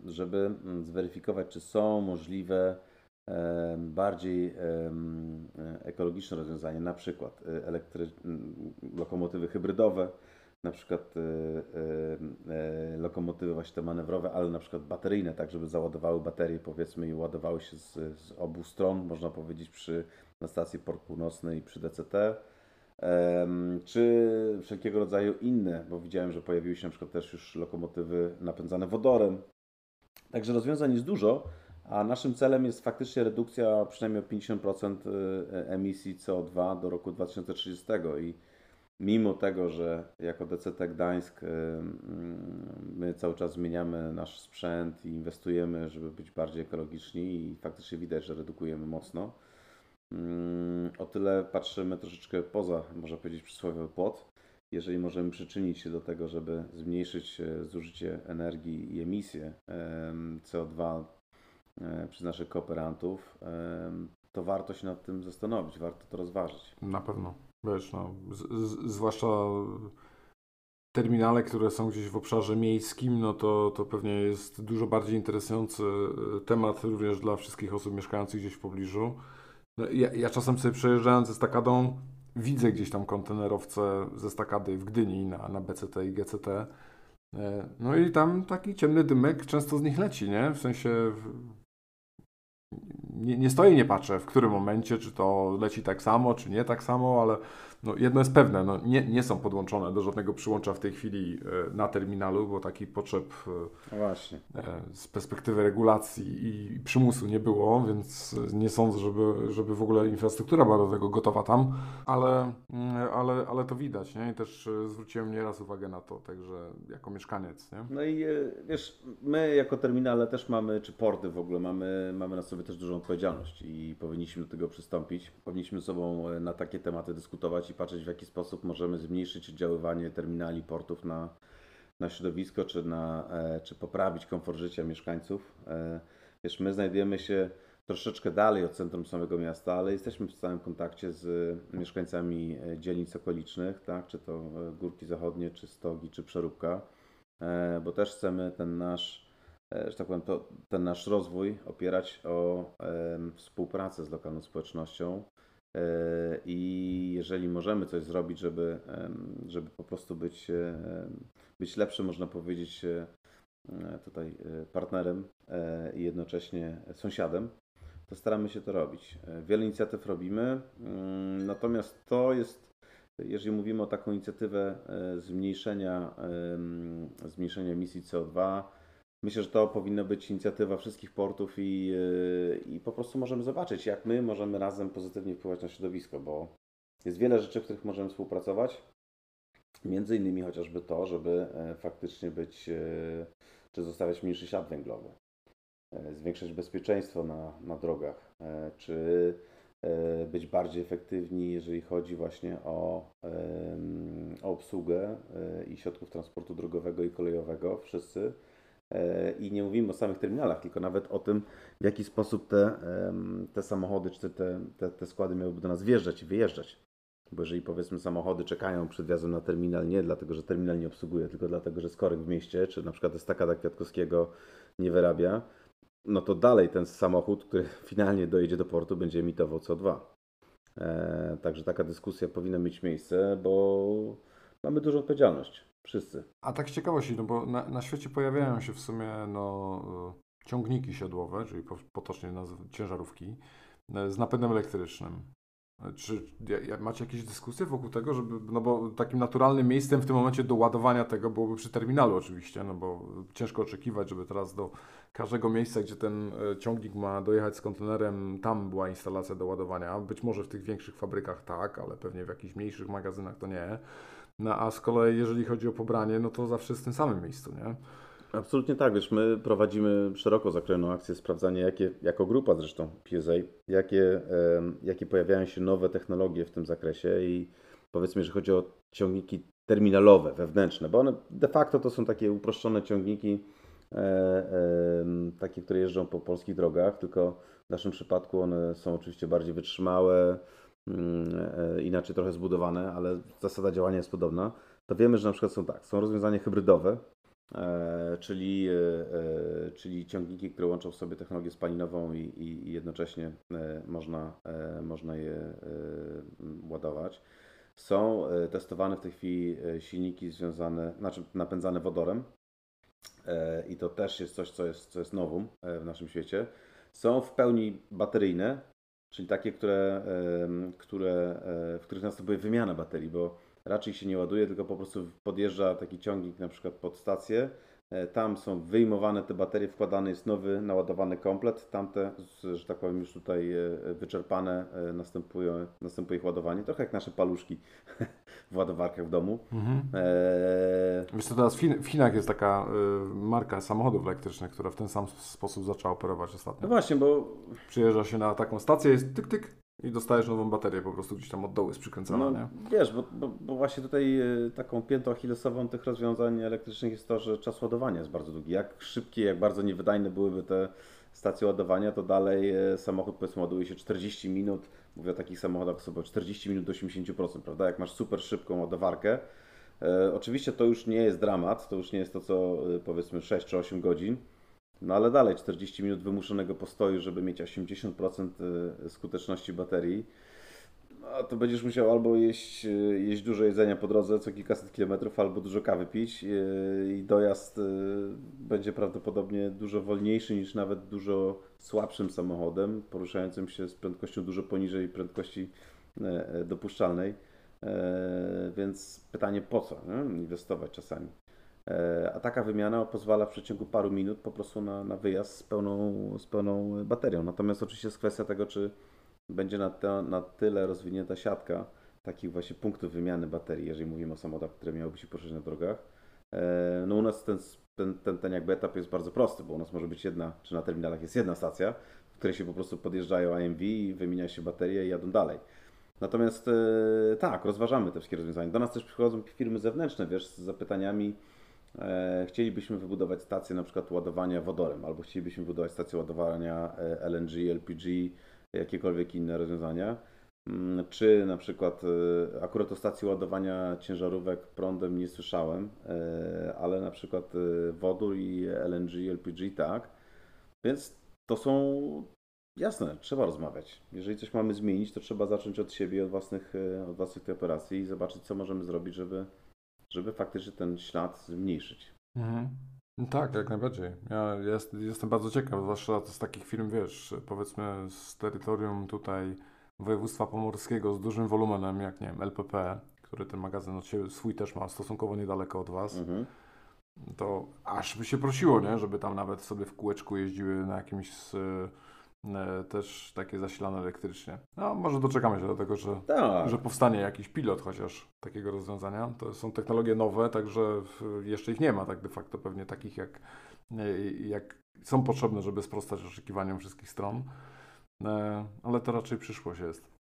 żeby mm, zweryfikować, czy są możliwe bardziej ekologiczne rozwiązania, na przykład e, elektry... lokomotywy hybrydowe, na przykład e, lokomotywy właśnie te manewrowe, ale na przykład bateryjne, tak żeby załadowały baterie powiedzmy i ładowały się z, z obu stron, można powiedzieć przy, na stacji Port Północnej i przy DCT czy wszelkiego rodzaju inne, bo widziałem, że pojawiły się na przykład też już lokomotywy napędzane wodorem. Także rozwiązań jest dużo, a naszym celem jest faktycznie redukcja przynajmniej o 50% y, emisji CO2 do roku 2030 i mimo tego, że jako DCT Gdańsk y, mm, my cały czas zmieniamy nasz sprzęt i inwestujemy, żeby być bardziej ekologiczni i faktycznie widać, że redukujemy mocno, o tyle patrzymy troszeczkę poza, można powiedzieć, przysłowiowy płot. Jeżeli możemy przyczynić się do tego, żeby zmniejszyć e, zużycie energii i emisję CO2 e, przez naszych kooperantów, to warto się nad tym zastanowić, warto to rozważyć. Na pewno. Wiesz, no, z, z, zwłaszcza terminale, które są gdzieś w obszarze miejskim, no to, to pewnie jest dużo bardziej interesujący e, temat również dla wszystkich osób mieszkających gdzieś w pobliżu. No, ja, ja czasem sobie przejeżdżając ze stakadą widzę gdzieś tam kontenerowce ze stakady w Gdyni na, na BCT i GCT. E, no i tam taki ciemny dymek często z nich leci, nie? W sensie nie, nie stoję, nie patrzę, w którym momencie, czy to leci tak samo, czy nie tak samo, ale no jedno jest pewne, no nie, nie są podłączone do żadnego przyłącza w tej chwili e, na terminalu, bo taki potrzeb e, no Właśnie. E, z perspektywy regulacji i przymusu nie było, więc nie sądzę, żeby, żeby w ogóle infrastruktura była do tego gotowa tam, ale, mm, ale, ale to widać, nie? I też zwróciłem nieraz uwagę na to, także jako mieszkaniec, nie? No i wiesz, my jako terminale też mamy, czy porty w ogóle, mamy, mamy na sobie też dużą odpowiedzialność i powinniśmy do tego przystąpić. Powinniśmy ze sobą na takie tematy dyskutować i patrzeć, w jaki sposób możemy zmniejszyć oddziaływanie terminali, portów na, na środowisko, czy, na, e, czy poprawić komfort życia mieszkańców. E, wiesz, my znajdujemy się troszeczkę dalej od centrum samego miasta, ale jesteśmy w stałym kontakcie z mieszkańcami e, dzielnic okolicznych, tak? czy to Górki Zachodnie, czy Stogi, czy Przeróbka, bo też chcemy ten nasz, że tak powiem, to, ten nasz rozwój opierać o współpracę z lokalną społecznością, E, I jeżeli możemy coś zrobić, żeby, żeby po prostu być, być lepszym, można powiedzieć, e, tutaj e, partnerem i jednocześnie sąsiadem, to staramy się to robić. Wiele inicjatyw robimy, mm, natomiast to jest, jeżeli mówimy o taką inicjatywę zmniejszenia, zmniejszenia emisji CO2, Myślę, że to powinna być inicjatywa wszystkich portów i, e, i po prostu możemy zobaczyć, jak my możemy razem pozytywnie wpływać na środowisko, bo jest wiele rzeczy, w których możemy współpracować. Między innymi chociażby to, żeby e, faktycznie być, e, czy zostawiać mniejszy ślad węglowy, zwiększać bezpieczeństwo na, na drogach, czy być bardziej efektywni, jeżeli chodzi właśnie o, o obsługę i środków transportu drogowego i kolejowego, wszyscy E, I nie mówimy o samych terminalach, tylko nawet o tym, w jaki sposób te, te samochody czy te, te, te składy miałyby do nas wjeżdżać i wyjeżdżać. Bo jeżeli powiedzmy samochody czekają przed wjazdem na terminal nie dlatego, że terminal nie obsługuje, tylko dlatego, że skorek w mieście, czy na przykład estakada Kwiatkowskiego nie wyrabia, no to dalej ten samochód, który finalnie dojedzie do portu, będzie emitował CO2. E, także taka dyskusja powinna mieć miejsce, bo mamy dużą odpowiedzialność. Wszyscy. A tak z ciekawości, no bo na, na świecie pojawiają się w sumie no, ciągniki siodłowe, czyli potocznie nazwy ciężarówki, e, z napędem elektrycznym. E, czy macie jakieś dyskusje wokół tego, żeby, no bo takim naturalnym miejscem w tym momencie do ładowania tego byłoby przy terminalu oczywiście, no bo ciężko oczekiwać, żeby teraz do każdego miejsca, gdzie ten e, ciągnik ma dojechać z kontenerem, tam była instalacja do ładowania. Być może w tych większych fabrykach tak, ale pewnie w jakichś mniejszych magazynach to nie. No a z kolei jeżeli chodzi o pobranie, no to zawsze jest w tym samym miejscu, nie? Absolutnie tak, wiesz, my prowadzimy szeroko zakrojoną akcję sprawdzania, jakie, jako grupa zresztą PSA, jakie, jakie pojawiają się nowe technologie w tym zakresie i powiedzmy, jeżeli chodzi o ciągniki terminalowe, wewnętrzne, bo one de facto to są takie uproszczone ciągniki, e, e, takie, które jeżdżą po polskich drogach, tylko w naszym przypadku one są oczywiście bardziej wytrzymałe, inaczej trochę zbudowane, ale zasada działania jest podobna, to wiemy, że na przykład są tak, są rozwiązania hybrydowe, e, czyli, e, czyli ciągniki, które łączą w sobie technologię spalinową i, i, jednocześnie można, można je ładować. Są testowane w tej chwili silniki związane, znaczy napędzane wodorem i to też jest coś, co jest, co jest w naszym świecie. Są w pełni bateryjne, czyli takie, które, które, w których następuje wymiana baterii, bo raczej się nie ładuje, tylko po prostu podjeżdża taki ciągnik na przykład pod stację, E, tam są wyjmowane te baterie, wkładany jest nowy, naładowany komplet. Tamte, że tak powiem, już tutaj e, wyczerpane, e, następuje, następuje ich ładowanie. Trochę jak nasze paluszki w ładowarkach w domu. Mhm. Eee... Wiesz co, teraz w Chinach jest taka marka samochodów elektrycznych, która w ten sam sposób zaczęła operować ostatnio. No właśnie, bo... Przyjeżdża się na taką stację, jest tyk, tyk, i dostajesz nową baterię po prostu gdzieś tam od dołu jest przykręcona, no, nie? Wiesz, bo, bo, bo, właśnie tutaj e, taką piętą achillesową tych rozwiązań elektrycznych jest to, że czas ładowania jest bardzo długi. Jak szybkie, jak bardzo niewydajne byłyby te stacje ładowania, to dalej e, samochód powiedzmy ładuje się 40 minut, mówię o takich samochodach sobie 40 minut do 80%, prawda? Jak masz super szybką ładowarkę, e, oczywiście to już nie jest dramat, to już nie jest to co powiedzmy 6 czy 8 godzin, no ale dalej 40 minut wymuszonego postoju, żeby mieć 80% y, skuteczności baterii, no to będziesz musiał albo jeść, y, jeść dużo jedzenia po drodze, co kilkaset kilometrów, albo dużo kawy pić y, i dojazd będzie prawdopodobnie dużo wolniejszy niż nawet dużo słabszym samochodem, poruszającym się z prędkością dużo poniżej prędkości e, dopuszczalnej. E, więc pytanie po co nie? inwestować czasami. E, a taka wymiana pozwala w przeciągu paru minut po prostu na, na wyjazd z pełną, z pełną baterią. Natomiast oczywiście jest kwestia tego, czy będzie na, te, na tyle rozwinięta siatka takich właśnie punktów wymiany baterii, jeżeli mówimy o samochodach, które miałyby się poruszać na drogach. E, no u nas ten, ten, ten, ten jakby etap jest bardzo prosty, bo u nas może być jedna, czy na terminalach jest jedna stacja, w której się po prostu podjeżdżają AMV wymienia się baterie i jadą dalej. Natomiast e, tak, rozważamy te wszystkie rozwiązania. Do nas też przychodzą firmy zewnętrzne, wiesz, z zapytaniami, chcielibyśmy wybudować stację na przykład ładowania wodorem, albo chcielibyśmy wybudować stację ładowania e, LNG, LPG, jakiekolwiek inne rozwiązania. Mm, czy na przykład e, akurat o stacji ładowania ciężarówek prądem nie słyszałem, ale na przykład wodór i LNG, LPG tak. Więc to są jasne, trzeba rozmawiać. Jeżeli coś mamy zmienić, to trzeba zacząć od siebie, od własnych, od własnych tej operacji i zobaczyć, co możemy zrobić, żeby żeby faktycznie ten ślad zmniejszyć. Mhm. No tak, jak najbardziej. Ja jest, jestem bardzo ciekaw, zwłaszcza z takich firm, wiesz, powiedzmy z terytorium tutaj województwa pomorskiego z dużym wolumenem, jak nie wiem, LPP, który ten magazyn od siebie swój też ma stosunkowo niedaleko od Was. Mhm. To aż by się prosiło, nie? żeby tam nawet sobie w kółeczku jeździły na jakimś z, E, też takie zasilane elektrycznie. No, może doczekamy się do tego, że, tak. że powstanie jakiś pilot chociaż takiego rozwiązania. To są technologie nowe, także jeszcze ich nie ma tak de facto pewnie takich jak, e, jak są potrzebne, żeby sprostać oczekiwaniom wszystkich stron. E, ale to raczej przyszłość jest.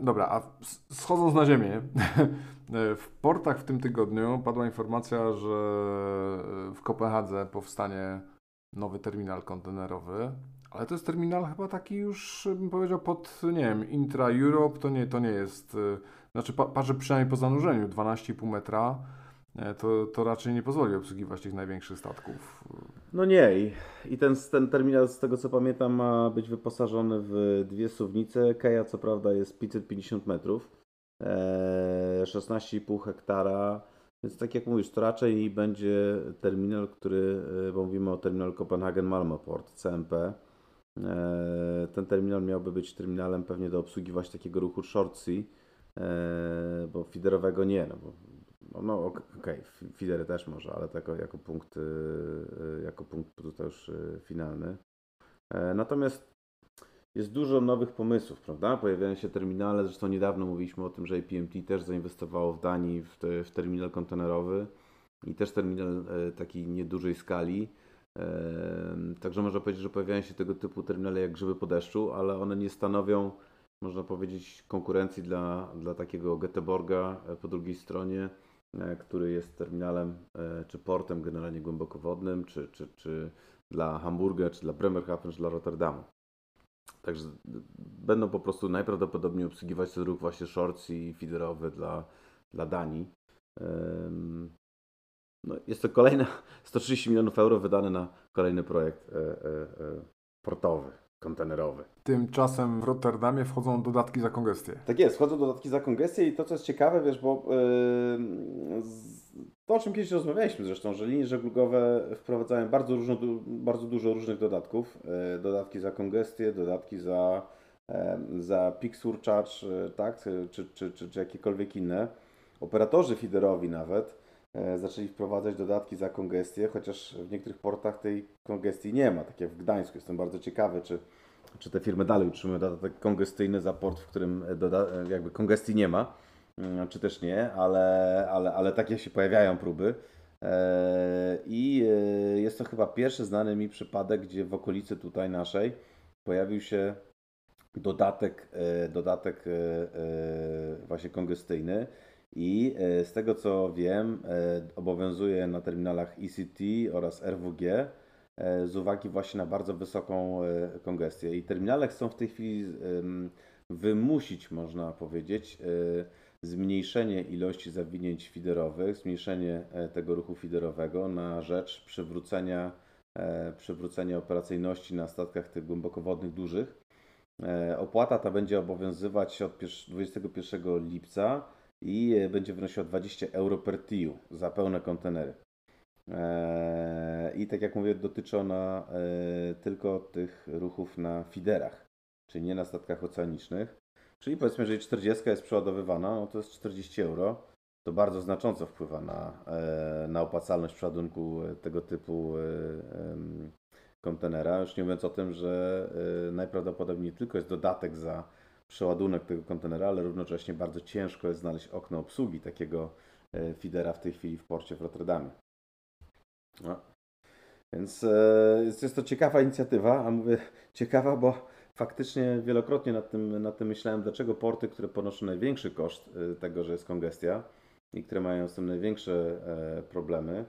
Dobra, a schodząc na ziemię, w portach w tym tygodniu padła informacja, że w Kopenhadze powstanie nowy terminal kontenerowy. Ale to jest terminal chyba taki już, bym powiedział, pod, nie wiem, Intra Europe, to nie, to nie jest, y, znaczy patrzę przynajmniej po zanurzeniu, 12,5 metra, e, to, to raczej nie pozwoli obsługiwać tych największych statków. No nie i, ten, ten terminal z tego co pamiętam ma być wyposażony w dwie suwnice, Keja co prawda jest 550 metrów, e, 16,5 hektara, więc tak jak mówisz, to raczej będzie terminal, który, e, bo mówimy o terminalu Copenhagen-Malmö Port, CMP, E, ten terminal miałby być terminalem pewnie do obsługi właśnie takiego ruchu short sea, e, bo feederowego nie, no bo no okej, okay, feedery też może, ale jako, jako punkt e, jako punkt tutaj już finalny. Natomiast jest dużo nowych pomysłów, prawda? Pojawiają się terminale, zresztą niedawno mówiliśmy o tym, że APMT też zainwestowało w Danii w, te, w terminal kontenerowy i też terminal takiej niedużej skali. Także można powiedzieć, że pojawiają się tego typu terminale jak grzyby po deszczu, ale one nie stanowią, można powiedzieć, konkurencji dla, dla takiego Göteborga e, po drugiej stronie, e, który jest terminalem e, czy portem generalnie głębokowodnym, czy, czy, czy dla Hamburga, czy dla Bremerhaven, czy dla Rotterdamu. Także będą po prostu najprawdopodobniej obsługiwać ten ruch właśnie shorts i feederowy dla, dla Danii. No, jest to kolejne 130 milionów euro wydane na kolejny projekt e, e, e, portowy, kontenerowy. Tymczasem w Rotterdamie wchodzą dodatki za kongestię. Tak jest, wchodzą dodatki za kongestię i to, co jest ciekawe, wiesz, bo yy, to, o czym kiedyś rozmawialiśmy zresztą, że linie żeglugowe wprowadzają bardzo, różno, bardzo dużo różnych dodatków. Yy, dodatki za kongestię, dodatki za za peak surcharge, tak, czy, czy, czy, czy jakiekolwiek inne. Operatorzy feederowi nawet zaczęli wprowadzać dodatki za kongestię, chociaż w niektórych portach tej kongestii nie ma, tak jak w Gdańsku. Jestem bardzo ciekawy, czy, czy te firmy dalej utrzymują dodatek kongestyjny za port, w którym doda, jakby kongestii nie ma, mm, czy też nie, ale, ale, ale takie się pojawiają próby. E, I e, jest to chyba pierwszy znany mi przypadek, gdzie w okolicy tutaj naszej pojawił się dodatek, e, dodatek właśnie kongestyjny. I z tego co wiem, obowiązuje na terminalach ECT oraz RWG z uwagi właśnie na bardzo wysoką kongestię. I terminale chcą w tej chwili wymusić, można powiedzieć, zmniejszenie ilości zawinięć fiderowych, zmniejszenie e, tego ruchu fiderowego na rzecz przywrócenia, e, przywrócenia operacyjności na statkach tych głębokowodnych dużych. E, opłata ta będzie obowiązywać od 21 lipca i będzie wynosiła 20 euro per TIU za pełne kontenery. I tak jak mówię, dotyczy ona tylko tych ruchów na fiderach, czyli nie na statkach oceanicznych. Czyli powiedzmy, że 40 jest przeładowywana, no to jest 40 euro. To bardzo znacząco wpływa na, e, na opłacalność przeładunku e, tego typu e, kontenera. Już nie mówiąc o tym, że najprawdopodobniej nie tylko jest dodatek za przeładunek tego kontenera, ale równocześnie bardzo ciężko jest znaleźć okno obsługi takiego feedera w tej chwili w porcie w Rotterdamie. No. Więc jest to ciekawa inicjatywa, a mówię ciekawa, bo faktycznie wielokrotnie nad tym, nad tym myślałem, dlaczego porty, które ponoszą największy koszt y, tego, że jest kongestia i które mają z tym największe e, problemy,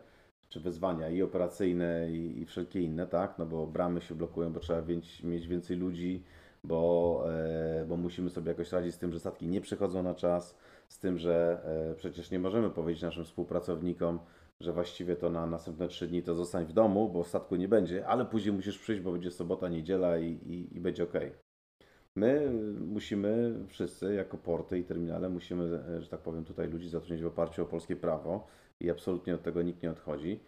czy wyzwania i operacyjne, i, i wszelkie inne, tak? No bo bramy się blokują, bo trzeba mieć więcej ludzi, bo, e, bo musimy sobie jakoś radzić z tym, że statki nie przychodzą na czas, z tym, że e, przecież nie możemy powiedzieć naszym współpracownikom, że właściwie to na następne trzy dni to zostań w domu, bo statku nie będzie, ale później musisz przyjść, bo będzie sobota, niedziela i, i, i będzie ok. My musimy wszyscy, jako porty i terminale, musimy, że tak powiem, tutaj ludzi zatrudnić w oparciu o polskie prawo i absolutnie od tego nikt nie odchodzi,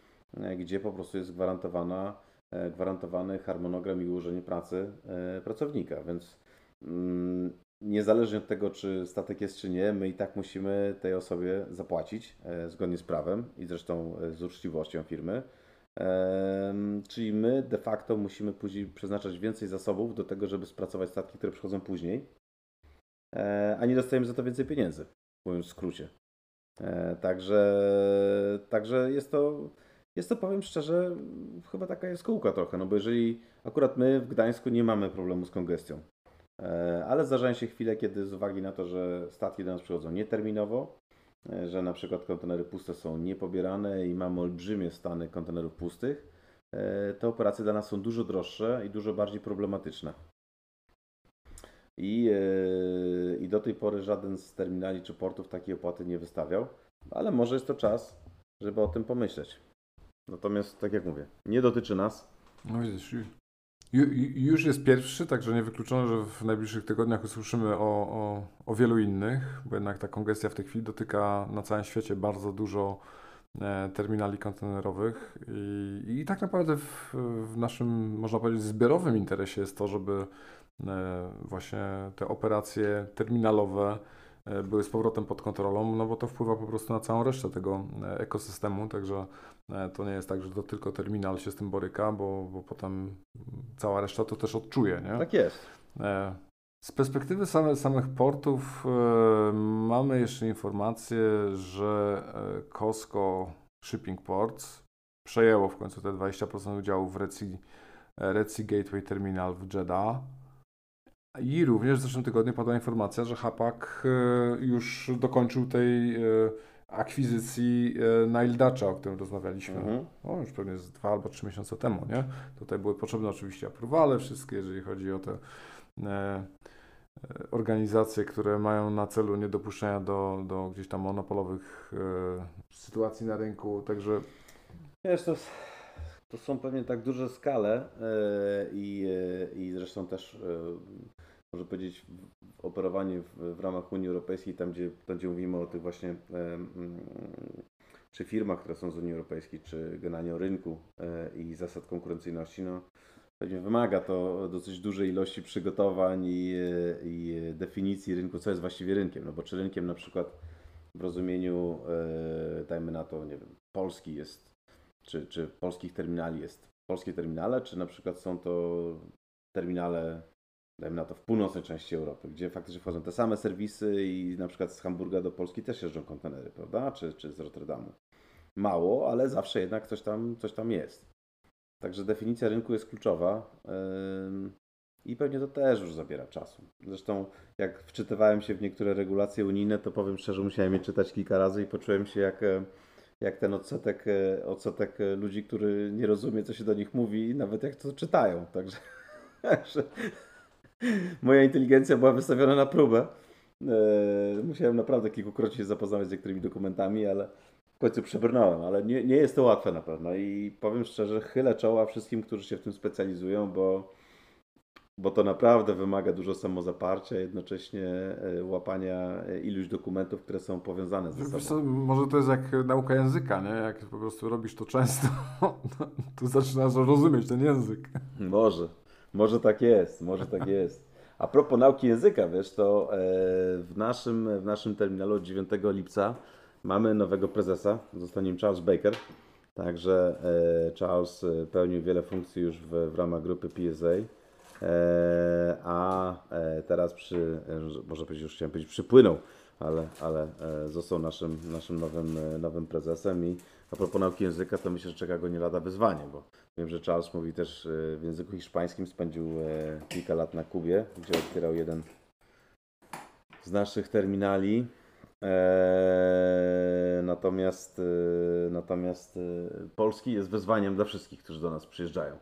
gdzie po prostu jest gwarantowana, e, gwarantowany harmonogram i ułożenie pracy e, pracownika, więc mm, niezależnie od tego, czy statek jest, czy nie, my i tak musimy tej osobie zapłacić e, zgodnie z prawem i zresztą e, z uczciwością firmy. Czyli my de facto musimy później przeznaczać więcej zasobów do tego, żeby spracować statki, które przychodzą później, e, a nie dostajemy za to więcej pieniędzy, mówiąc w skrócie. Także, także jest to, jest to, powiem szczerze, chyba taka jest kółka trochę, no bo jeżeli akurat my w Gdańsku nie mamy problemu z kongestią, E, ale zdarzają się chwile, kiedy z uwagi na to, że statki do nas przychodzą nieterminowo, e, że na przykład kontenery puste są niepobierane i mamy olbrzymie stany kontenerów pustych, e, te operacje dla nas są dużo droższe i dużo bardziej problematyczne. I, I do tej pory żaden z terminali czy portów takiej opłaty nie wystawiał, ale może jest to czas, żeby o tym pomyśleć. Natomiast, tak jak mówię, nie dotyczy nas. No widzisz, już jest pierwszy, także niewykluczone, że w najbliższych tygodniach usłyszymy o, o, o wielu innych, bo jednak ta kongestia w tej chwili dotyka na całym świecie bardzo dużo e, terminali kontenerowych i, i tak naprawdę w, w, naszym, można powiedzieć, zbiorowym interesie jest to, żeby e, właśnie te operacje terminalowe były z powrotem pod kontrolą, no bo to wpływa po prostu na całą resztę tego e, ekosystemu, także e, to nie jest tak, że to tylko terminal się z tym boryka, bo, bo potem cała reszta to też odczuje, nie? Tak jest. Z perspektywy same, samych portów mamy jeszcze informację, że Costco Shipping Ports przejęło w końcu te 20% udziału w Red sea Gateway Terminal w Jeddah i również w zeszłym tygodniu padła informacja, że Hapak e, już dokończył tej e, akwizycji e, Nile Dutcha, o którym rozmawialiśmy. Mhm. O, już pewnie z dwa albo trzy miesiące temu, nie? Tutaj były potrzebne oczywiście aprowale wszystkie, jeżeli chodzi o te organizacje, które mają na celu niedopuszczenia do, do gdzieś tam monopolowych sytuacji na rynku, także... Wiesz, to, to są pewnie tak duże skale i, i zresztą też może powiedzieć, operowanie w, w, ramach Unii Europejskiej, tam gdzie, tam gdzie mówimy o tych właśnie czy firmach, które są z Unii Europejskiej, czy generalnie o rynku e, i zasad konkurencyjności, no, pewnie wymaga to dosyć dużej ilości przygotowań i, i definicji rynku, co jest właściwie rynkiem. No bo czy rynkiem na przykład w rozumieniu, e, dajmy na to, nie wiem, Polski jest, czy, czy polskich terminali jest polskie terminale, czy na przykład są to terminale, dajmy na to, w północnej części Europy, gdzie faktycznie wchodzą te same serwisy i na przykład z Hamburga do Polski też jeżdżą kontenery, prawda? Czy, czy z Rotterdamu. Mało, ale zawsze jednak coś tam, coś tam jest. Także definicja rynku jest kluczowa i pewnie to też już zabiera czasu. Zresztą jak wczytywałem się w niektóre regulacje unijne, to powiem szczerze, musiałem je czytać kilka razy i poczułem się jak, jak ten odsetek, odsetek ludzi, który nie rozumie, co się do nich mówi, nawet jak to czytają. Także moja inteligencja była wystawiona na próbę. Yy, musiałem naprawdę kilkukrotnie się zapoznawać z niektórymi dokumentami, ale w końcu przebrnąłem, ale nie, nie jest to łatwe na pewno i powiem szczerze, chylę czoła wszystkim, którzy się w tym specjalizują, bo, bo to naprawdę wymaga dużo samozaparcia, jednocześnie e, łapania e, iluś dokumentów, które są powiązane ze sobą. Co, może to jest jak nauka języka, nie? Jak po prostu robisz to często, to zaczynasz rozumieć ten język. Może, może tak jest, może tak jest. A propos nauki języka, wiesz, to e, w naszym, w naszym terminalu od 9 lipca Mamy nowego prezesa, zostanie nim Charles Baker. Także e, Charles e, pełnił wiele funkcji już w, w ramach grupy PSA. A teraz przy, może powiedzieć, już chciałem powiedzieć, przypłynął, ale, ale został naszym, naszym nowym, nowym prezesem i a propos nauki języka, to myślę, że czeka go nie lada wyzwanie, bo wiem, że Charles mówi też w języku hiszpańskim, spędził kilka lat na Kubie, gdzie otwierał jeden z naszych terminali. Natomiast, e, natomiast e, Polski jest wyzwaniem dla wszystkich, którzy do nas przyjeżdżają.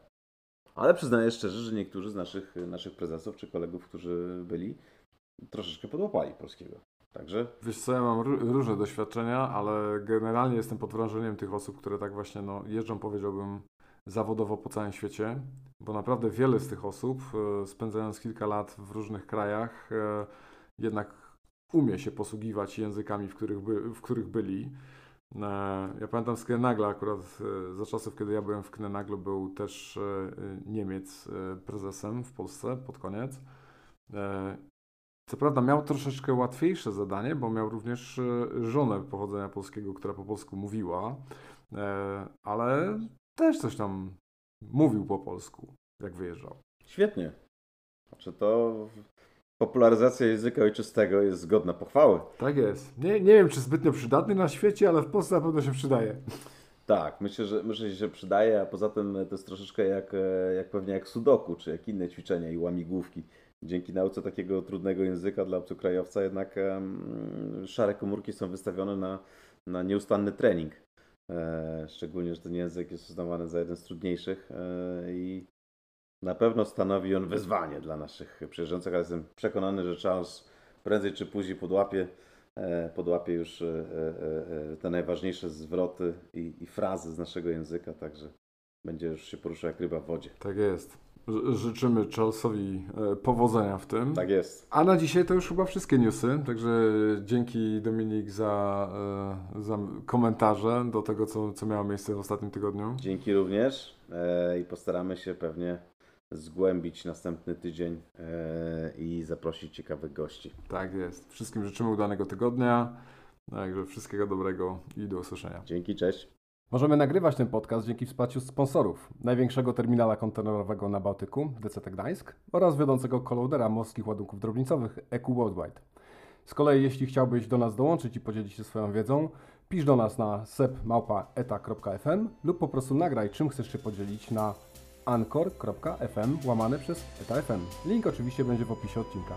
Ale przyznaję szczerze, że niektórzy z naszych, naszych prezesów czy kolegów, którzy byli, troszeczkę podłapali polskiego. Także... Wiesz co, ja mam różne doświadczenia, ale generalnie jestem pod wrażeniem tych osób, które tak właśnie no, jeżdżą, powiedziałbym, zawodowo po całym świecie, bo naprawdę wiele z tych osób, e, spędzając kilka lat w różnych krajach, jednak umie się posługiwać językami, w których, by, w których byli. E, ja pamiętam z Knenagla akurat e, za czasów, kiedy ja byłem w Knenaglu, był też e, Niemiec prezesem w Polsce pod koniec. Co prawda miał troszeczkę łatwiejsze zadanie, bo miał również żonę pochodzenia polskiego, która po polsku mówiła, ale też coś tam mówił po polsku, jak wyjeżdżał. Świetnie. Znaczy to popularyzacja języka ojczystego jest zgodna pochwały. Tak jest. Nie, nie wiem, czy zbytnio przydatny na świecie, ale w Polsce na pewno się przydaje. Tak, myślę, że, myślę, że się przydaje, a poza tym to jest troszeczkę jak, e, jak pewnie jak sudoku, czy jak inne ćwiczenia i łamigłówki. Dzięki nauce takiego trudnego języka dla obcokrajowca jednak szare komórki są wystawione na, na nieustanny trening. E, szczególnie, że ten język jest uznawany za jeden z trudniejszych e, i na pewno stanowi on wyzwanie dla naszych przyjeżdżających, ale jestem przekonany, że Charles prędzej czy później podłapie, e, podłapie już te najważniejsze zwroty i, i frazy z naszego języka, także będzie już się poruszał jak ryba w wodzie. Tak jest. Życzymy Charlesowi powodzenia w tym. Tak jest. A na dzisiaj to już chyba wszystkie newsy, także dzięki Dominik za, za komentarze do tego, co, co miało miejsce w ostatnim tygodniu. Dzięki również i postaramy się pewnie zgłębić następny tydzień e, i zaprosić ciekawych gości. Tak jest. Wszystkim życzymy udanego tygodnia. Także wszystkiego dobrego i do usłyszenia. Dzięki, cześć. Możemy nagrywać ten podcast dzięki wsparciu sponsorów największego terminala kontenerowego na Bałtyku, DCT Gdańsk oraz wiodącego kolodera morskich ładunków drobnicowych EQ Worldwide. Z kolei jeśli chciałbyś do nas dołączyć i podzielić się swoją wiedzą, pisz do nas na sepmałpa.eta.fm lub po prostu nagraj czym chcesz się podzielić na anchor.fm łamane przez ETA FM. Link oczywiście będzie w opisie odcinka.